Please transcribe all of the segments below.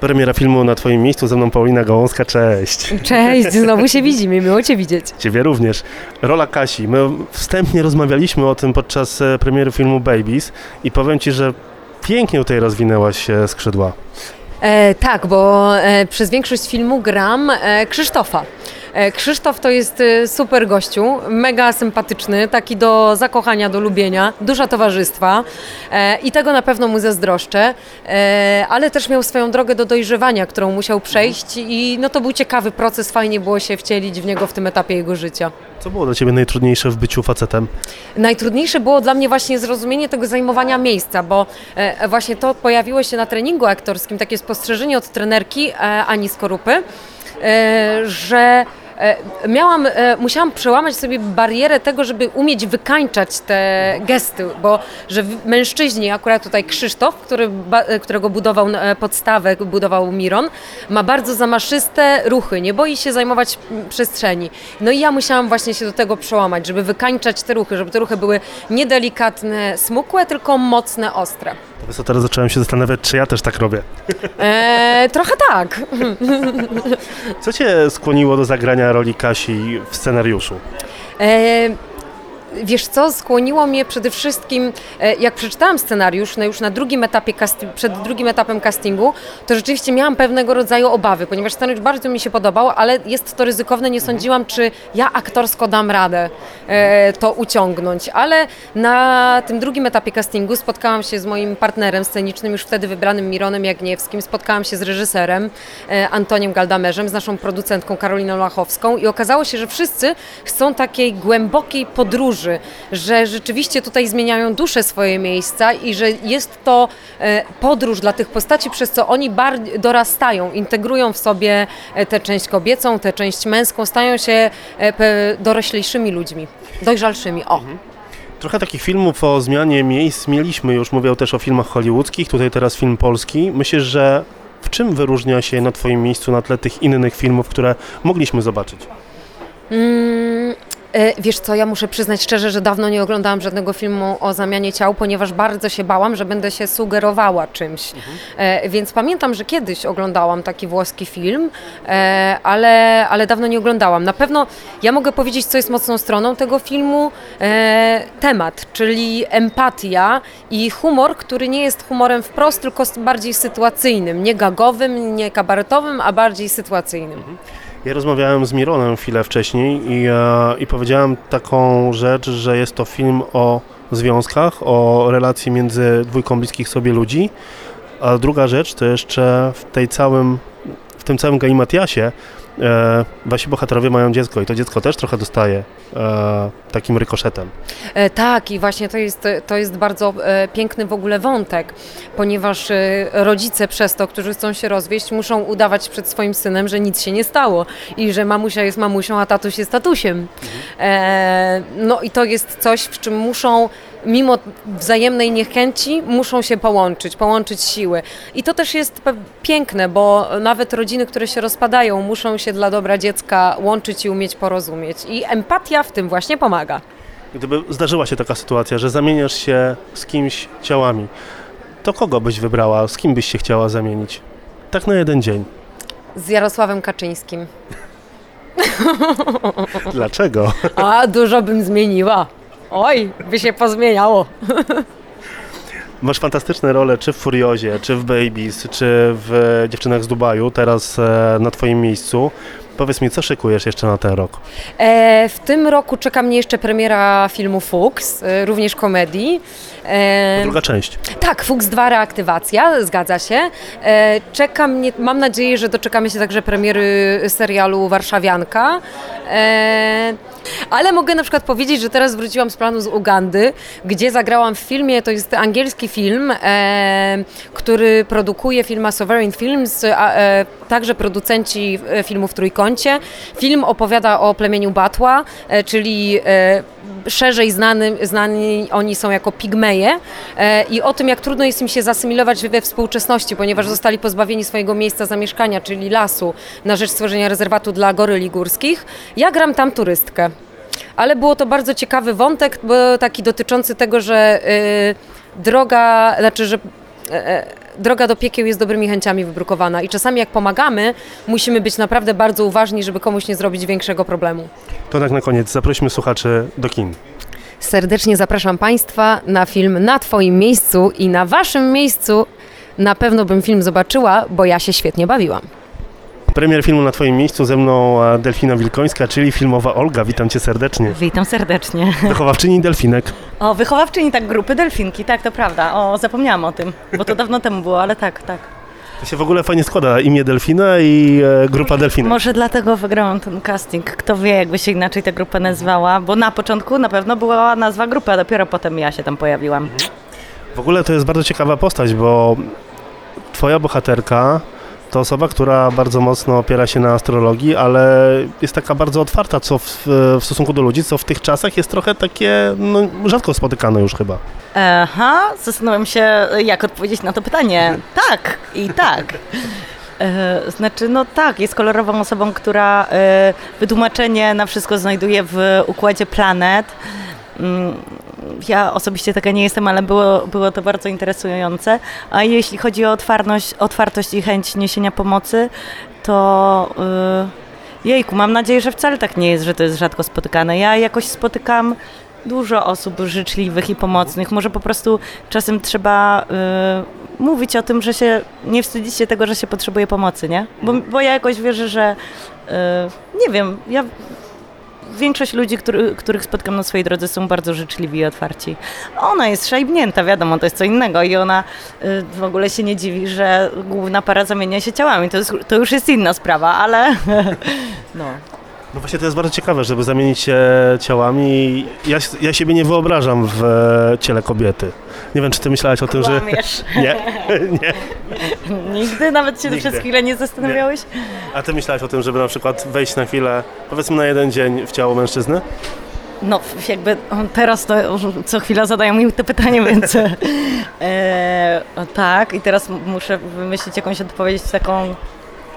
Premiera filmu na Twoim miejscu, ze mną Paulina Gałązka, cześć. Cześć, znowu się widzimy, miło Cię widzieć. Ciebie również. Rola Kasi. My wstępnie rozmawialiśmy o tym podczas e, premiery filmu Babies i powiem Ci, że pięknie tutaj rozwinęłaś skrzydła. E, tak, bo e, przez większość filmu gram e, Krzysztofa. E, Krzysztof to jest e, super gościu, mega sympatyczny, taki do zakochania, do lubienia, duża towarzystwa e, i tego na pewno mu zazdroszczę, ale też miał swoją drogę do dojrzewania, którą musiał przejść i no to był ciekawy proces, fajnie było się wcielić w niego w tym etapie jego życia. Co było dla Ciebie najtrudniejsze w byciu facetem? Najtrudniejsze było dla mnie właśnie zrozumienie tego zajmowania miejsca, bo właśnie to pojawiło się na treningu aktorskim, takie spostrzeżenie od trenerki Ani Skorupy, że e, miałam, e, musiałam przełamać sobie barierę tego, żeby umieć wykańczać te gesty, bo że mężczyźni, akurat tutaj Krzysztof, który, e, którego budował e, podstawę, budował Miron, ma bardzo zamaszyste ruchy, nie boi się zajmować m, przestrzeni. No i ja musiałam właśnie się do tego przełamać, żeby wykańczać te ruchy, żeby te ruchy były niedelikatne, smukłe, tylko mocne, ostre. To wiesz teraz zacząłem się zastanawiać, czy ja też tak robię. E, trochę tak. Co Cię skłoniło do zagrania roli Kasi w scenariuszu? E, Wiesz co, skłoniło mnie przede wszystkim, e, jak przeczytałam scenariusz no już na drugim etapie, przed drugim etapem castingu, to rzeczywiście miałam pewnego rodzaju obawy, ponieważ scenariusz bardzo mi się podobał, ale jest to ryzykowne, nie sądziłam, czy ja aktorsko dam radę e, to uciągnąć, ale na tym drugim etapie castingu spotkałam się z moim partnerem scenicznym, już wtedy wybranym Mironem Jagniewskim, spotkałam się z reżyserem e, Antoniem Galdamerzem, z naszą producentką Karoliną Lachowską i okazało się, że wszyscy chcą takiej głębokiej podróży, że rzeczywiście tutaj zmieniają duszę swoje miejsca i że jest to e, podróż dla tych postaci, przez co oni bardziej dorastają, integrują w sobie e, tę część kobiecą, tę część męską, stają się e, doroślejszymi ludźmi, dojrzalszymi. O. Trochę takich filmów o zmianie miejsc mieliśmy już, mówię też o filmach hollywoodzkich, tutaj teraz film polski. Myślisz, że w czym wyróżnia się na Twoim miejscu na tle tych innych filmów, które mogliśmy zobaczyć? Mm, Wiesz co, ja muszę przyznać szczerze, że dawno nie oglądałam żadnego filmu o zamianie ciał, ponieważ bardzo się bałam, że będę się sugerowała czymś. E, Więc pamiętam, że kiedyś oglądałam taki włoski film, e, ale, ale dawno nie oglądałam. Na pewno ja mogę powiedzieć, co jest mocną stroną tego filmu. E, temat, czyli empatia i humor, który nie jest humorem wprost, tylko bardziej sytuacyjnym, nie gagowym, nie kabaretowym, a bardziej sytuacyjnym. Ja rozmawiałem z Mironem chwilę wcześniej i, e, i powiedziałem taką rzecz, że jest to film o związkach, o relacji między dwójką bliskich sobie ludzi, a druga rzecz to jeszcze w tej całym, w tym całym galimatiasie e, wasi bohaterowie mają dziecko i to dziecko też trochę dostaje e, takim rykoszetem. E, Tak, i właśnie to jest, to jest bardzo e, piękny w ogóle wątek, ponieważ e, rodzice przez to, którzy chcą się rozwieść, muszą udawać przed swoim synem, że nic się nie stało i że mamusia jest mamusią, a tatuś jest tatusiem. E, no i to jest coś, w czym muszą mimo wzajemnej niechęci muszą się połączyć, połączyć siły. I to też jest piękne, bo nawet rodziny, które się rozpadają, muszą się dla dobra dziecka łączyć i umieć porozumieć. I empatia w tym właśnie pomaga. Gdyby zdarzyła się taka sytuacja, że zamieniasz się z kimś ciałami, to kogo byś wybrała, z kim byś się chciała zamienić? Tak na jeden dzień. Z Jarosławem Kaczyńskim. Dlaczego? A, dużo bym zmieniła. Oj, by się pozmieniało. Masz fantastyczne role, czy w Furiozie, czy w Babies, czy w Dziewczynach z Dubaju, teraz e, na Twoim miejscu. Powiedz mi, co szykujesz jeszcze na ten rok? E, w tym roku czeka mnie jeszcze premiera filmu Fuchs, e, również komedii. E, Druga część. Tak, Fuchs 2 reaktywacja, zgadza się. E, czeka mnie, mam nadzieję, że doczekamy się także premiery serialu Warszawianka. E, ale mogę na przykład powiedzieć, że teraz wróciłam z planu z Ugandy, gdzie zagrałam w filmie, to jest angielski film, e, który produkuje firma Sovereign Films, a, e, także producenci e, filmu w Trójkącie. Film opowiada o plemieniu Batła, e, czyli e, szerzej znany, znani oni są jako pigmeje e, i o tym, jak trudno jest im się zasymilować we współczesności, ponieważ zostali pozbawieni swojego miejsca zamieszkania, czyli lasu, na rzecz stworzenia rezerwatu dla goryli górskich. Ja gram tam turystkę. Ale było to bardzo ciekawy wątek, taki dotyczący tego, że y, droga, znaczy, że e, droga do piekieł jest dobrymi chęciami wybrukowana i czasami jak pomagamy, musimy być naprawdę bardzo uważni, żeby komuś nie zrobić większego problemu. To tak na koniec, zaprośmy słuchaczy do kin. Serdecznie zapraszam Państwa na film Na Twoim miejscu i na Waszym miejscu na pewno bym film zobaczyła, bo ja się świetnie bawiłam. Premier filmu na Twoim miejscu ze mną e, Delfina Wilkońska, czyli filmowa Olga. Witam Cię serdecznie. Witam serdecznie. Wychowawczyni Delfinek. O, wychowawczyni tak grupy Delfinki, tak, to prawda. O, zapomniałam o tym, bo to dawno temu było, ale tak, tak. To się w ogóle fajnie składa, imię Delfina i e, grupa Delfinek. Może dlatego wygrałam ten casting. Kto wie, jakby się inaczej ta grupa nazywała, bo na początku na pewno była nazwa grupy, a dopiero potem ja się tam pojawiłam. W ogóle to jest bardzo ciekawa postać, bo Twoja bohaterka to osoba, która bardzo mocno opiera się na astrologii, ale jest taka bardzo otwarta co w, w stosunku do ludzi, co w tych czasach jest trochę takie no, rzadko spotykane już chyba. Aha, zastanawiam się, jak odpowiedzieć na to pytanie. Tak i tak. E, Znaczy, no tak, jest kolorową osobą, która e, wytłumaczenie na wszystko znajduje w układzie planet. Ja osobiście taka nie jestem, ale było, było to bardzo interesujące. A jeśli chodzi o otwartość, i chęć niesienia pomocy, to y, jejku, mam nadzieję, że wcale tak nie jest, że to jest rzadko spotykane. Ja jakoś spotykam dużo osób życzliwych i pomocnych. Może po prostu czasem trzeba y, mówić o tym, że się nie wstydzić się tego, że się potrzebuje pomocy, nie? Bo, bo ja jakoś wierzę, że y, nie wiem, ja większość ludzi, który, których spotkam na swojej drodze są bardzo życzliwi i otwarci. Ona jest szajbnięta, wiadomo, to jest co innego i ona y, w ogóle się nie dziwi, że główna para zamienia się ciałami. To, jest, to już jest inna sprawa, ale no. No właśnie to jest bardzo ciekawe, żeby zamienić się ciałami. Ja, ja siebie nie wyobrażam w e, ciele kobiety. Nie wiem, czy ty myślałaś o tym, że... Nie, nie. Nigdy nawet się Nigdy. przez chwilę nie zastanawiałeś? A ty myślałaś o tym, żeby na przykład wejść na chwilę, powiedzmy na jeden dzień w ciało mężczyzny? No, jakby teraz to co chwila zadają mi to pytanie, więc e, tak. I teraz muszę wymyślić jakąś odpowiedź taką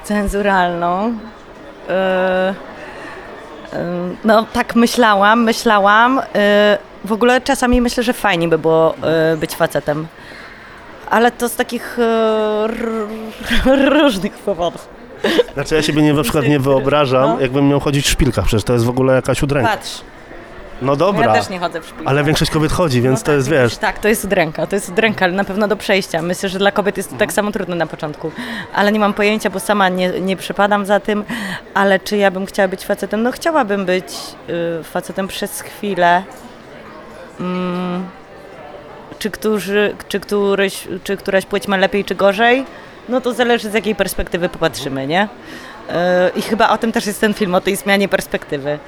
cenzuralną. E, no, tak myślałam, myślałam. E, w ogóle czasami myślę, że fajnie by było e, być facetem. Ale to z takich różnych powodów. Znaczy ja siebie nie, na przykład nie wyobrażam, No. jakbym miał chodzić w szpilkach, przecież to jest w ogóle jakaś udręka. Patrz, No ja dobra, też nie chodzę w szpilkach. ale większość kobiet chodzi, więc No to tak, jest, wiesz, Tak, to jest udręka, to jest udręka, ale na pewno do przejścia. Myślę, że dla kobiet jest to tak samo trudne na początku. Ale nie mam pojęcia, bo sama nie, nie przypadam za tym. Ale czy ja bym chciała być facetem? No chciałabym być y, facetem przez chwilę. Mm, czy, którzy, czy, któryś, czy któraś płeć ma lepiej czy gorzej? No to zależy z jakiej perspektywy popatrzymy, nie? Y, I chyba o tym też jest ten film, o tej zmianie perspektywy.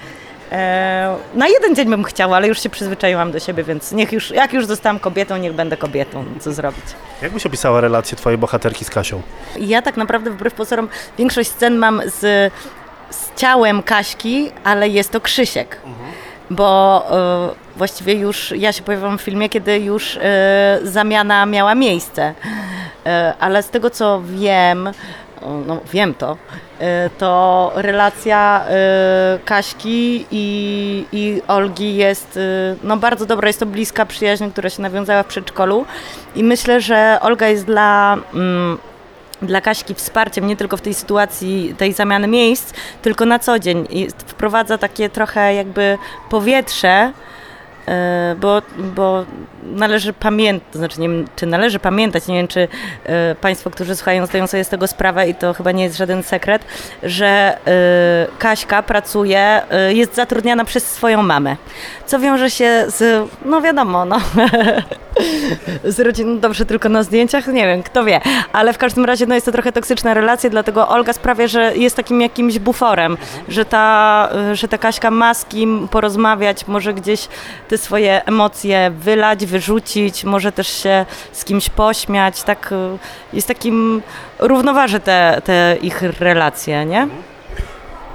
E, Na jeden dzień bym chciała, ale już się przyzwyczaiłam do siebie, więc niech już, jak już zostałam kobietą, niech będę kobietą. Co zrobić? jak byś opisała relację twojej bohaterki z Kasią? Ja tak naprawdę wbrew pozorom większość scen mam z, z ciałem Kaśki, ale jest to Krzysiek. Bo e, właściwie już ja się pojawiłam w filmie, kiedy już e, zamiana miała miejsce. E, ale z tego co wiem, no wiem to, e, to relacja e, Kaśki i, i Olgi jest e, no, bardzo dobra, jest to bliska przyjaźń, która się nawiązała w przedszkolu i myślę, że Olga jest dla... Mm, dla Kaśki wsparciem nie tylko w tej sytuacji tej zamiany miejsc, tylko na co dzień. I wprowadza takie trochę jakby powietrze, bo, bo należy pamiętać, znaczy nie wiem, czy należy pamiętać, nie wiem, czy e, Państwo, którzy słuchają, zdają sobie z tego sprawę i to chyba nie jest żaden sekret, że e, Kaśka pracuje, e, jest zatrudniana przez swoją mamę, co wiąże się z, no wiadomo, no, z rodziną dobrze tylko na zdjęciach, nie wiem, kto wie, ale w każdym razie no, jest to trochę toksyczna relacja, dlatego Olga sprawia, że jest takim jakimś buforem, że ta, że ta Kaśka ma z kim porozmawiać, może gdzieś te swoje emocje wylać, wyrzucić, może też się z kimś pośmiać, tak y, jest takim, równoważy te, te ich relacje, nie?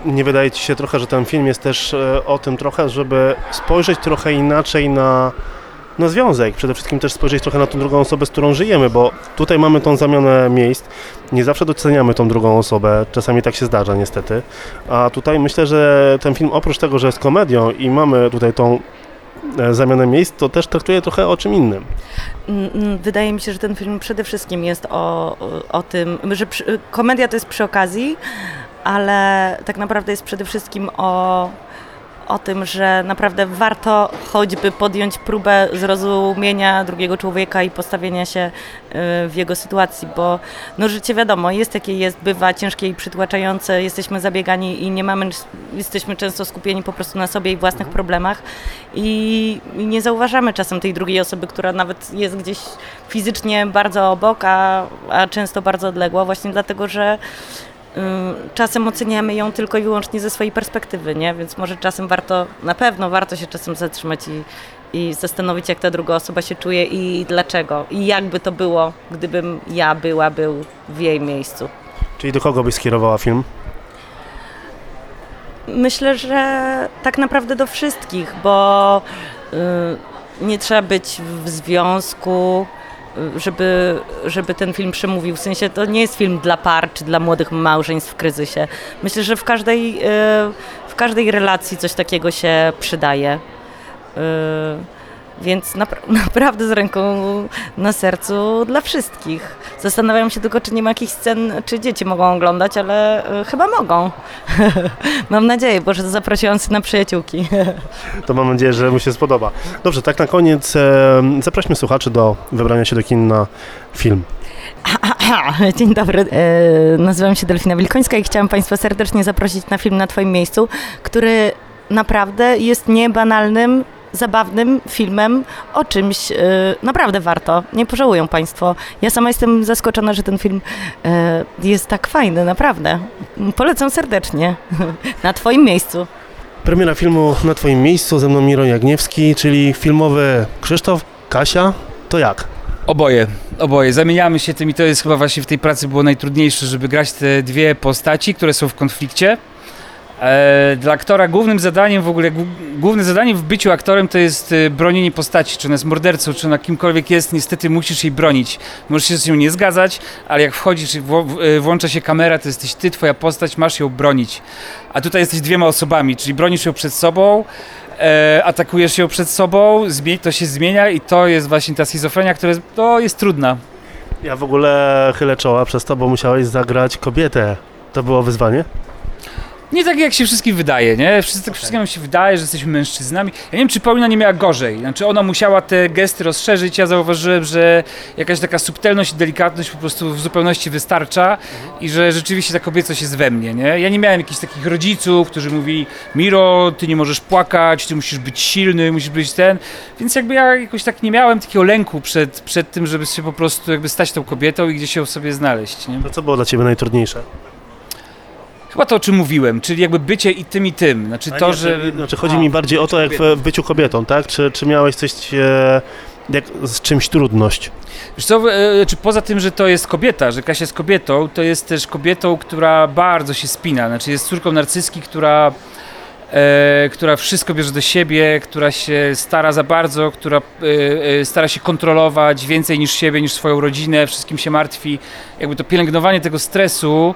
Nie wydaje ci się trochę, że ten film jest też e, o tym trochę, żeby spojrzeć trochę inaczej na, na związek, przede wszystkim też spojrzeć trochę na tą drugą osobę, z którą żyjemy, bo tutaj mamy tą zamianę miejsc, nie zawsze doceniamy tą drugą osobę, czasami tak się zdarza niestety, a tutaj myślę, że ten film oprócz tego, że jest komedią i mamy tutaj tą zamianę miejsc, to też traktuje trochę o czym innym. Mm, mm, Wydaje mi się, że ten film przede wszystkim jest o, o tym, że przy, komedia to jest przy okazji, ale tak naprawdę jest przede wszystkim o, o tym, że naprawdę warto choćby podjąć próbę zrozumienia drugiego człowieka i postawienia się y, w jego sytuacji, bo no życie wiadomo, jest jakie jest, bywa ciężkie i przytłaczające, jesteśmy zabiegani i nie mamy, jesteśmy często skupieni po prostu na sobie i własnych problemach i, nie zauważamy czasem tej drugiej osoby, która nawet jest gdzieś fizycznie bardzo obok, a, a często bardzo odległa, właśnie dlatego, że czasem oceniamy ją tylko i wyłącznie ze swojej perspektywy, nie? Więc może czasem warto, na pewno warto się czasem zatrzymać i, i zastanowić, jak ta druga osoba się czuje i dlaczego. I jakby to było, gdybym ja była, był w jej miejscu. Czyli do kogo byś skierowała film? Myślę, że tak naprawdę do wszystkich, bo y, nie trzeba być w związku, y, żeby, żeby ten film przemówił. W sensie to nie jest film dla par czy dla młodych małżeństw w kryzysie. Myślę, że w każdej, y, w każdej relacji coś takiego się przydaje. Więc napra- naprawdę z ręką na sercu dla wszystkich. Zastanawiam się tylko, czy nie ma jakichś scen, czy dzieci mogą oglądać, ale y, chyba mogą. Mam nadzieję, bo że zaprosiłam syna przyjaciółki. To mam nadzieję, że mu się spodoba. Dobrze, tak na koniec e, zaprośmy słuchaczy do wybrania się do kin na film. Dzień dobry, e, nazywam się Delfina Wilkońska i chciałam Państwa serdecznie zaprosić na film Na Twoim miejscu, który naprawdę jest niebanalnym, zabawnym filmem o czymś e, naprawdę warto. Nie pożałują Państwo. Ja sama jestem zaskoczona, że ten film e, jest tak fajny, naprawdę. Polecam serdecznie. Na Twoim miejscu. Premiera filmu na Twoim miejscu, ze mną Miro Jagniewski, czyli filmowy Krzysztof, Kasia, to jak? Oboje, oboje. Zamieniamy się tym i to jest chyba właśnie w tej pracy było najtrudniejsze, żeby grać te dwie postaci, które są w konflikcie. E, dla aktora głównym zadaniem w ogóle, głó- główne zadanie w byciu aktorem to jest e, bronienie postaci, czy ona jest mordercą, czy ona kimkolwiek jest, niestety musisz jej bronić. Możesz się z nią nie zgadzać, ale jak wchodzisz i e, włącza się kamera, to jesteś ty, twoja postać, masz ją bronić. A tutaj jesteś dwiema osobami, czyli bronisz ją przed sobą, atakujesz ją przed sobą, to się zmienia i to jest właśnie ta schizofrenia, która jest, jest trudna. Ja w ogóle chylę czoła przez to, bo musiałeś zagrać kobietę. To było wyzwanie? Nie tak jak się wszystkim wydaje, nie? Wszyscy, tak wszystkim się wydaje, że jesteśmy mężczyznami. Ja nie wiem, czy Paulina nie miała gorzej. Znaczy ona musiała te gesty rozszerzyć. Ja zauważyłem, że jakaś taka subtelność i delikatność po prostu w zupełności wystarcza i że rzeczywiście ta kobiecość jest we mnie, nie? Ja nie miałem jakichś takich rodziców, którzy mówili Miro, ty nie możesz płakać, ty musisz być silny, musisz być ten. Więc jakby ja jakoś tak nie miałem takiego lęku przed, przed tym, żeby się po prostu jakby stać tą kobietą i gdzieś się w sobie znaleźć, nie? To co było dla Ciebie najtrudniejsze? Chyba to, o czym mówiłem, czyli jakby bycie i tym, i tym. Znaczy to, nie, że... Znaczy chodzi A, mi bardziej o to, jak w, byciu kobietą, tak? Czy, czy miałeś coś, e, jak, z czymś trudność? Wiesz co, e, czy poza tym, że to jest kobieta, że Kasia jest kobietą, to jest też kobietą, która bardzo się spina. Znaczy jest córką narcyzki, która, e, która wszystko bierze do siebie, która się stara za bardzo, która e, e, stara się kontrolować więcej niż siebie, niż swoją rodzinę, wszystkim się martwi. Jakby to pielęgnowanie tego stresu,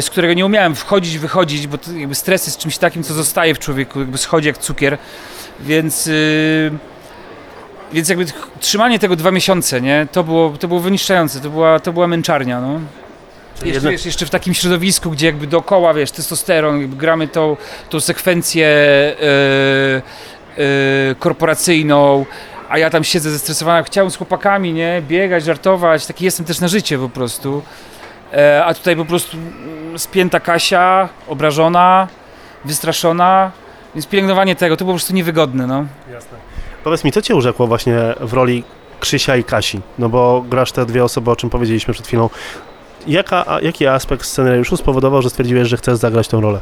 z którego nie umiałem wchodzić, wychodzić, bo jakby stres jest czymś takim, co zostaje w człowieku, jakby schodzi jak cukier, więc... y, więc jakby trzymanie tego dwa miesiące, nie? To było, to było wyniszczające, to była, to była męczarnia, no. Jeszcze, wiesz, jeszcze w takim środowisku, gdzie jakby dookoła, wiesz, testosteron, jakby gramy tą, tą sekwencję e, e, korporacyjną, a ja tam siedzę zestresowana, chciałem z chłopakami, nie? Biegać, żartować, taki jestem też na życie po prostu. E, a tutaj po prostu spięta Kasia, obrażona, wystraszona, więc pielęgnowanie tego, to po prostu niewygodne, no. Jasne. Powiedz mi, co Cię urzekło właśnie w roli Krzysia i Kasi? No bo grasz te dwie osoby, o czym powiedzieliśmy przed chwilą. Jaka, jaki aspekt scenariuszu spowodował, że stwierdziłeś, że chcesz zagrać tę rolę?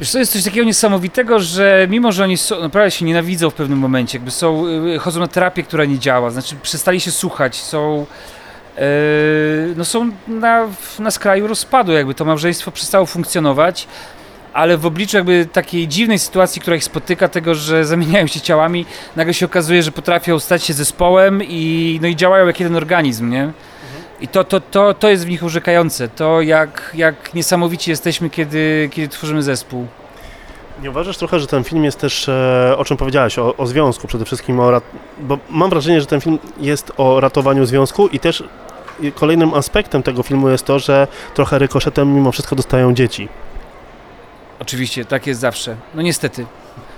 Wiesz, to jest coś takiego niesamowitego, że mimo, że oni są, naprawdę się nienawidzą w pewnym momencie, jakby są, y, chodzą na terapię, która nie działa, znaczy przestali się słuchać, są, no są na, na skraju rozpadu, jakby to małżeństwo przestało funkcjonować, ale w obliczu jakby takiej dziwnej sytuacji, która ich spotyka, tego, że zamieniają się ciałami, nagle się okazuje, że potrafią stać się zespołem i, no i działają jak jeden organizm, nie? I to, to, to, to jest w nich urzekające, to jak, jak niesamowici jesteśmy, kiedy, kiedy tworzymy zespół. Nie uważasz trochę, że ten film jest też, e, o czym powiedziałaś, o, o związku przede wszystkim, o rat... bo mam wrażenie, że ten film jest o ratowaniu związku i też kolejnym aspektem tego filmu jest to, że trochę rykoszetem mimo wszystko dostają dzieci. Oczywiście, tak jest zawsze. No niestety.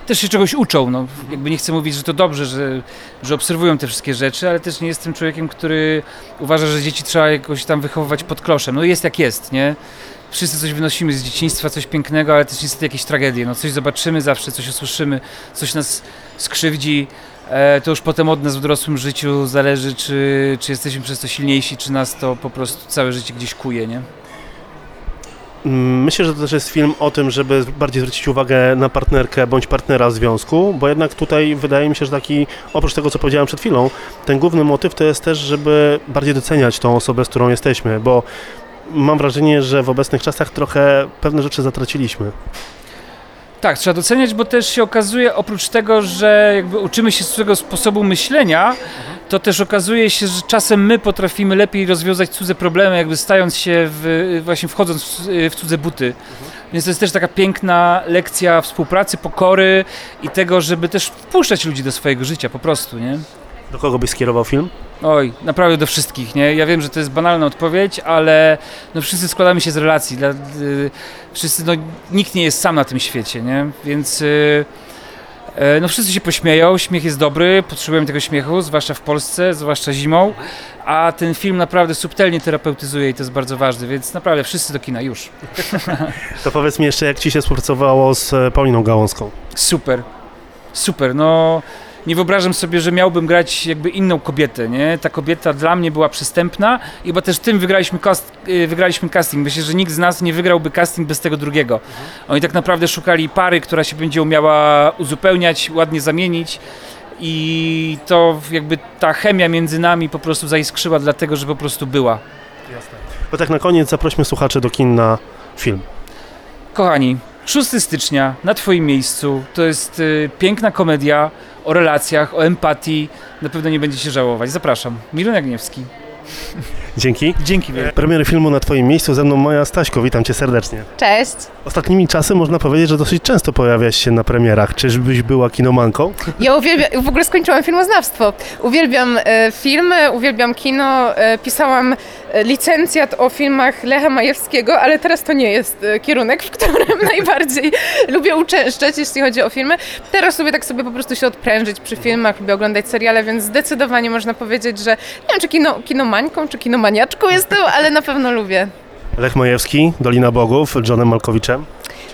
Też się czegoś uczą, no. Jakby nie chcę mówić, że to dobrze, że, że obserwują te wszystkie rzeczy, ale też nie jestem człowiekiem, który uważa, że dzieci trzeba jakoś tam wychowywać pod kloszem. No jest jak jest, nie? Wszyscy coś wynosimy z dzieciństwa, coś pięknego, ale też niestety jakieś tragedie. No coś zobaczymy zawsze, coś usłyszymy, coś nas skrzywdzi. E, to już potem od nas w dorosłym życiu zależy, czy, czy jesteśmy przez to silniejsi, czy nas to po prostu całe życie gdzieś kuje, nie? Myślę, że to też jest film o tym, żeby bardziej zwrócić uwagę na partnerkę bądź partnera związku, bo jednak tutaj wydaje mi się, że taki, oprócz tego, co powiedziałem przed chwilą, ten główny motyw to jest też, żeby bardziej doceniać tą osobę, z którą jesteśmy, bo mam wrażenie, że w obecnych czasach trochę pewne rzeczy zatraciliśmy. Tak, trzeba doceniać, bo też się okazuje, oprócz tego, że jakby uczymy się swojego sposobu myślenia, to też okazuje się, że czasem my potrafimy lepiej rozwiązać cudze problemy, jakby stając się, w, właśnie wchodząc w, cudze buty. Więc to jest też taka piękna lekcja współpracy, pokory i tego, żeby też wpuszczać ludzi do swojego życia po prostu, nie? Do kogo byś skierował film? Oj, naprawdę do wszystkich, nie? Ja wiem, że to jest banalna odpowiedź, ale no wszyscy składamy się z relacji. Dla, y, wszyscy, no nikt nie jest sam na tym świecie, nie? Więc y, e, no wszyscy się pośmieją, śmiech jest dobry, potrzebujemy tego śmiechu, zwłaszcza w Polsce, zwłaszcza zimą, a ten film naprawdę subtelnie terapeutyzuje i to jest bardzo ważne, więc naprawdę wszyscy do kina, już. To powiedz mi jeszcze, jak Ci się współpracowało z e, Pauliną Gałązką? Super, super, no nie wyobrażam sobie, że miałbym grać jakby inną kobietę, nie? Ta kobieta dla mnie była przystępna i chyba też tym wygraliśmy, cast, y, wygraliśmy casting. Myślę, że nikt z nas nie wygrałby casting bez tego drugiego. Oni tak naprawdę szukali pary, która się będzie umiała uzupełniać, ładnie zamienić i to jakby ta chemia między nami po prostu zaiskrzyła dlatego, że po prostu była. Bo tak na koniec zaprośmy słuchaczy do kin na film. Kochani, 6 stycznia na Twoim miejscu to jest y, piękna komedia o relacjach, o empatii. Na pewno nie będziecie żałować. Zapraszam. Miron Jagniewski. Dzięki. Dzięki wielkie. Premiery filmu na Twoim miejscu, ze mną Maja Staśko, witam Cię serdecznie. Cześć. Ostatnimi czasy można powiedzieć, że dosyć często pojawiasz się na premierach. Czyżbyś była kinomanką? Ja uwielbiam, w ogóle skończyłam filmoznawstwo. Uwielbiam e, filmy, uwielbiam kino. E, pisałam e, licencjat o filmach Lecha Majewskiego, ale teraz to nie jest e, kierunek, w którym najbardziej lubię uczęszczać, jeśli chodzi o filmy. Teraz lubię tak sobie po prostu się odprężyć przy filmach, lubię oglądać seriale, więc zdecydowanie można powiedzieć, że nie wiem, czy kino, kinomańką, czy kinomaniaczką jestem, ale na pewno lubię. Lech Majewski, Dolina Bogów, Johnem Malkowiczem.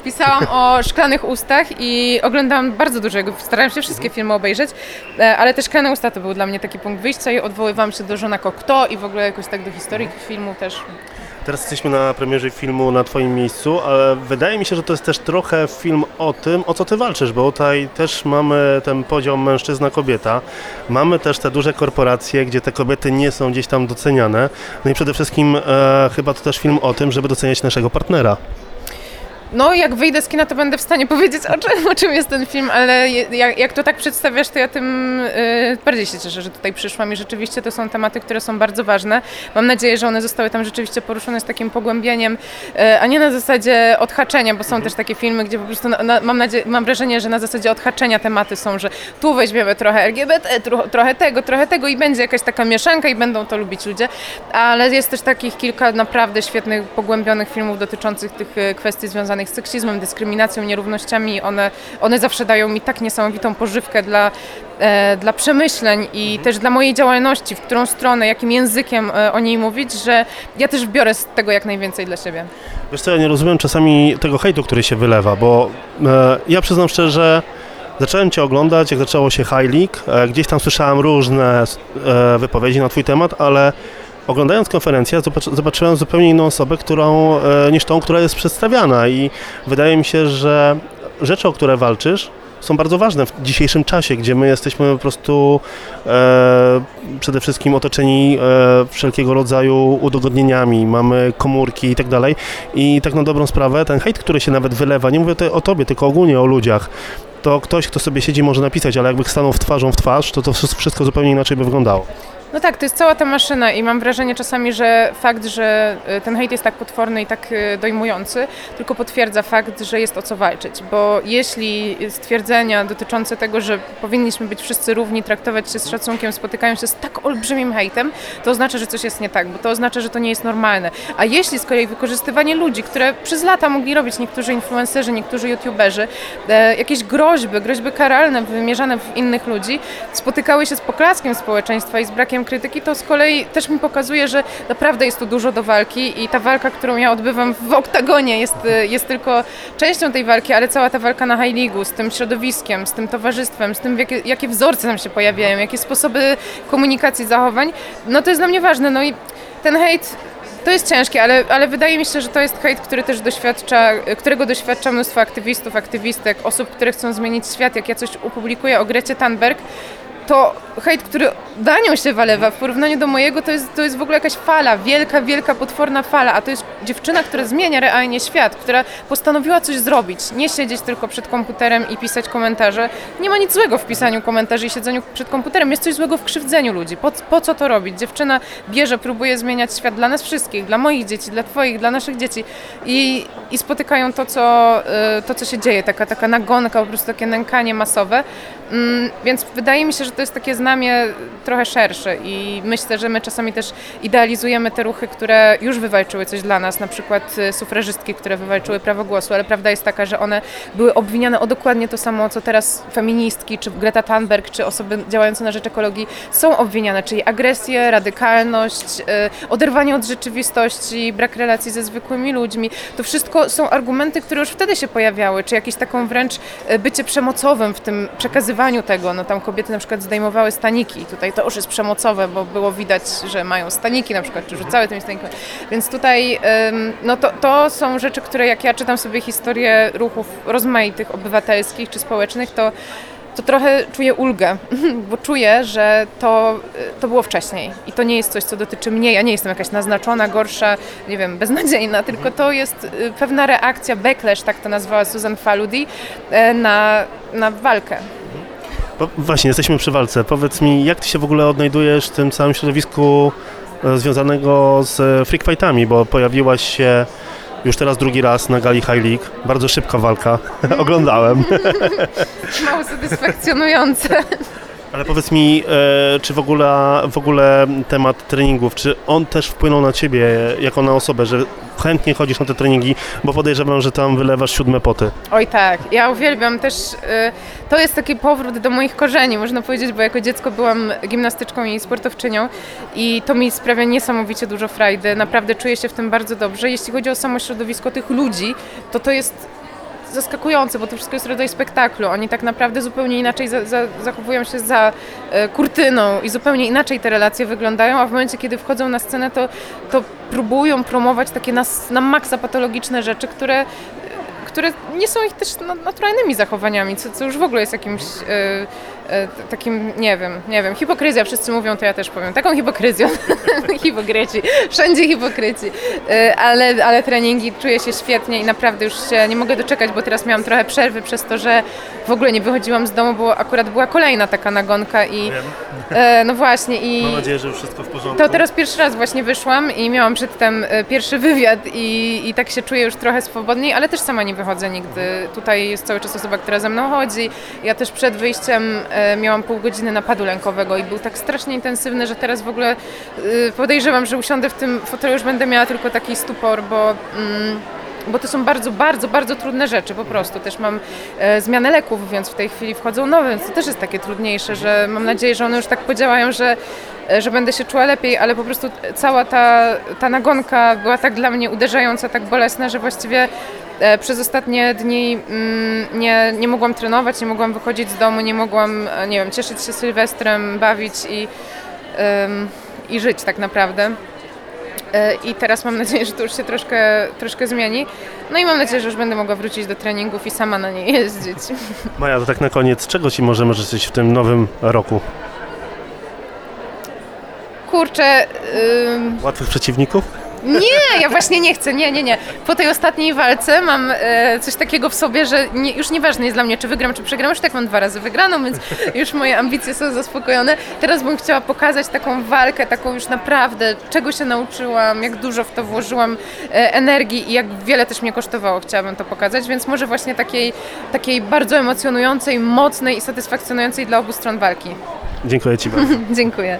Pisałam o Szklanych Ustach i oglądałam bardzo dużo starałam się wszystkie filmy obejrzeć, e, ale te Szklane Usta to był dla mnie taki punkt wyjścia i odwoływałam się do Żona Kto i w ogóle jakoś tak do historii filmu też. Teraz jesteśmy na premierze filmu na Twoim miejscu, ale wydaje mi się, że to jest też trochę film o tym, o co Ty walczysz, bo tutaj też mamy ten podział mężczyzna-kobieta. Mamy też te duże korporacje, gdzie te kobiety nie są gdzieś tam doceniane. No i przede wszystkim e, chyba to też film o tym, żeby doceniać naszego partnera. No, jak wyjdę z kina, to będę w stanie powiedzieć, o czym, o czym jest ten film, ale jak, jak to tak przedstawiasz, to ja tym y, bardziej się cieszę, że tutaj przyszłam i rzeczywiście to są tematy, które są bardzo ważne. Mam nadzieję, że one zostały tam rzeczywiście poruszone z takim pogłębieniem, y, a nie na zasadzie odhaczenia, bo są też takie filmy, gdzie po prostu na, na, mam, mam wrażenie, że na zasadzie odhaczenia tematy są, że tu weźmiemy trochę LGBT, tro, trochę tego, trochę tego i będzie jakaś taka mieszanka i będą to lubić ludzie, ale jest też takich kilka naprawdę świetnych, pogłębionych filmów dotyczących tych y, kwestii związanych z seksizmem, dyskryminacją, nierównościami. One, one zawsze dają mi tak niesamowitą pożywkę dla, e, dla przemyśleń i też dla mojej działalności, w którą stronę, jakim językiem e, o niej mówić, że ja też biorę z tego jak najwięcej dla siebie. Wiesz co, ja nie rozumiem czasami tego hejtu, który się wylewa, bo e, ja przyznam szczerze, zacząłem Cię oglądać, jak zaczęło się High League, e, gdzieś tam słyszałem różne e, wypowiedzi na Twój temat, ale oglądając konferencję zobacz, zobaczyłem zupełnie inną osobę, którą, e, niż tą, która jest przedstawiana i wydaje mi się, że rzeczy, o które walczysz, są bardzo ważne w dzisiejszym czasie, gdzie my jesteśmy po prostu e, przede wszystkim otoczeni e, wszelkiego rodzaju udogodnieniami, mamy komórki i tak dalej. I tak na dobrą sprawę, ten hejt, który się nawet wylewa, nie mówię tutaj o tobie, tylko ogólnie o ludziach, to ktoś, kto sobie siedzi, może napisać, ale jakby stanął w twarzą w twarz, to to wszystko zupełnie inaczej by wyglądało. No tak, to jest cała ta maszyna i mam wrażenie czasami, że fakt, że y, ten hejt jest tak potworny i tak y, dojmujący, tylko potwierdza fakt, że jest o co walczyć, bo jeśli stwierdzenia dotyczące tego, że powinniśmy być wszyscy równi, traktować się z szacunkiem, spotykają się z tak olbrzymim hejtem, to oznacza, że coś jest nie tak, bo to oznacza, że to nie jest normalne. A jeśli z kolei wykorzystywanie ludzi, które przez lata mogli robić niektórzy influencerzy, niektórzy youtuberzy, e, jakieś groźby, groźby karalne wymierzane w innych ludzi, spotykały się z poklaskiem społeczeństwa i z brakiem krytyki, to z kolei też mi pokazuje, że naprawdę jest tu dużo do walki i ta walka, którą ja odbywam w oktagonie jest, y, jest tylko częścią tej walki, ale cała ta walka na High League'u z tym środowiskiem, z tym towarzystwem, z tym jakie, jakie wzorce tam się pojawiają, jakie sposoby komunikacji, zachowań, no to jest dla mnie ważne. No i ten hejt to jest ciężkie, ale, ale wydaje mi się, że to jest hejt, który też doświadcza, którego doświadcza mnóstwo aktywistów, aktywistek, osób, które chcą zmienić świat. Jak ja coś opublikuję o Grecie Thunberg, to hejt, który na nią się walewa w porównaniu do mojego, to jest, to jest w ogóle jakaś fala, wielka, wielka, potworna fala, a to jest dziewczyna, która zmienia realnie świat, która postanowiła coś zrobić, nie siedzieć tylko przed komputerem i pisać komentarze. Nie ma nic złego w pisaniu komentarzy i siedzeniu przed komputerem, jest coś złego w krzywdzeniu ludzi. Po, po co to robić? Dziewczyna bierze, próbuje zmieniać świat dla nas wszystkich, dla moich dzieci, dla twoich, dla naszych dzieci i, i spotykają to co, y, to, co się dzieje, taka, taka nagonka, po prostu takie nękanie masowe. Mm, więc wydaje mi się, że to jest takie znamie trochę szersze i myślę, że my czasami też idealizujemy te ruchy, które już wywalczyły coś dla nas, na przykład y, sufrażystki, które wywalczyły prawo głosu, ale prawda jest taka, że one były obwiniane o dokładnie to samo, co teraz feministki, czy Greta Thunberg, czy osoby działające na rzecz ekologii są obwiniane, czyli agresję, radykalność, y, oderwanie od rzeczywistości, brak relacji ze zwykłymi ludźmi. To wszystko są argumenty, które już wtedy się pojawiały, czy jakieś taką wręcz y, bycie przemocowym w tym przekazywaniu tego. No tam kobiety na przykład zdejmowały staniki. Tutaj to już jest przemocowe, bo było widać, że mają staniki na przykład, czy rzucały tymi stanikami. Więc tutaj no to, to są rzeczy, które jak ja czytam sobie historię ruchów rozmaitych, obywatelskich czy społecznych, to to trochę czuję ulgę, bo czuję, że to, to było wcześniej i to nie jest coś, co dotyczy mnie. Ja nie jestem jakaś naznaczona, gorsza, nie wiem, beznadziejna, tylko to jest y, pewna reakcja, backlash, tak to nazwała Susan Faludi, e, na, na walkę. Właśnie, jesteśmy przy walce. Powiedz mi, jak ty się w ogóle odnajdujesz w tym całym środowisku e, związanego z freak fightami, bo pojawiłaś się już teraz drugi raz na gali High League. Bardzo szybka walka. Oglądałem. Mało satysfakcjonujące. Ale powiedz mi, e, czy w ogóle, w ogóle temat treningów, czy on też wpłynął na ciebie jako na osobę, że chętnie chodzisz na te treningi, bo podejrzewam, że tam wylewasz siódme poty. Oj tak, ja uwielbiam też, y, to jest taki powrót do moich korzeni, można powiedzieć, bo jako dziecko byłam gimnastyczką i sportowczynią i to mi sprawia niesamowicie dużo frajdy, naprawdę czuję się w tym bardzo dobrze. Jeśli chodzi o samo środowisko tych ludzi, to to jest zaskakujące, bo to wszystko jest rodzaj spektaklu. Oni tak naprawdę zupełnie inaczej za, za, zachowują się za e, kurtyną i zupełnie inaczej te relacje wyglądają, a w momencie, kiedy wchodzą na scenę, to, to próbują promować takie na, na maksa patologiczne rzeczy, które które nie są ich też naturalnymi zachowaniami, co, co już w ogóle jest jakimś e, e, takim, nie wiem, nie wiem, hipokryzja, wszyscy mówią, to ja też powiem, taką hipokryzją, hipokryci, wszędzie hipokryci, e, ale, ale treningi czuję się świetnie i naprawdę już się nie mogę doczekać, bo teraz miałam trochę przerwy przez to, że w ogóle nie wychodziłam z domu, bo akurat była kolejna taka nagonka i no właśnie i... Mam nadzieję, że wszystko w porządku. To teraz pierwszy raz właśnie wyszłam i miałam przedtem e, pierwszy wywiad i, i tak się czuję już trochę swobodniej, ale też sama nie wychodzę nigdy. Tutaj jest cały czas osoba, która ze mną chodzi. Ja też przed wyjściem e, miałam pół godziny napadu lękowego i był tak strasznie intensywny, że teraz w ogóle e, podejrzewam, że usiądę w tym fotelu, już będę miała tylko taki stupor, bo... Mm, bo to są bardzo, bardzo, bardzo trudne rzeczy po prostu. Też mam e, zmianę leków, więc w tej chwili wchodzą nowe, więc to też jest takie trudniejsze, że mam nadzieję, że one już tak podziałają, że, e, że będę się czuła lepiej, ale po prostu cała ta, ta nagonka była tak dla mnie uderzająca, tak bolesna, że właściwie e, przez ostatnie dni mm, nie, nie mogłam trenować, nie mogłam wychodzić z domu, nie mogłam, e, nie wiem, cieszyć się Sylwestrem, bawić i, i żyć tak naprawdę. E, I teraz mam nadzieję, że to już się troszkę, troszkę zmieni. No i mam nadzieję, że już będę mogła wrócić do treningów i sama na nie jeździć. Maja, to tak na koniec, czego Ci możemy życzyć w tym nowym roku? Kurczę... Łatwych przeciwników? Nie, ja właśnie nie chcę, nie, nie, nie. Po tej ostatniej walce mam e, coś takiego w sobie, że nie, już nieważne jest dla mnie, czy wygram, czy przegram, już tak mam dwa razy wygraną, więc już moje ambicje są zaspokojone. Teraz bym chciała pokazać taką walkę, taką już naprawdę, czego się nauczyłam, jak dużo w to włożyłam e, energii i jak wiele też mnie kosztowało, chciałabym to pokazać, więc może właśnie takiej, takiej bardzo emocjonującej, mocnej i satysfakcjonującej dla obu stron walki. Dziękuję Ci bardzo. Dziękuję.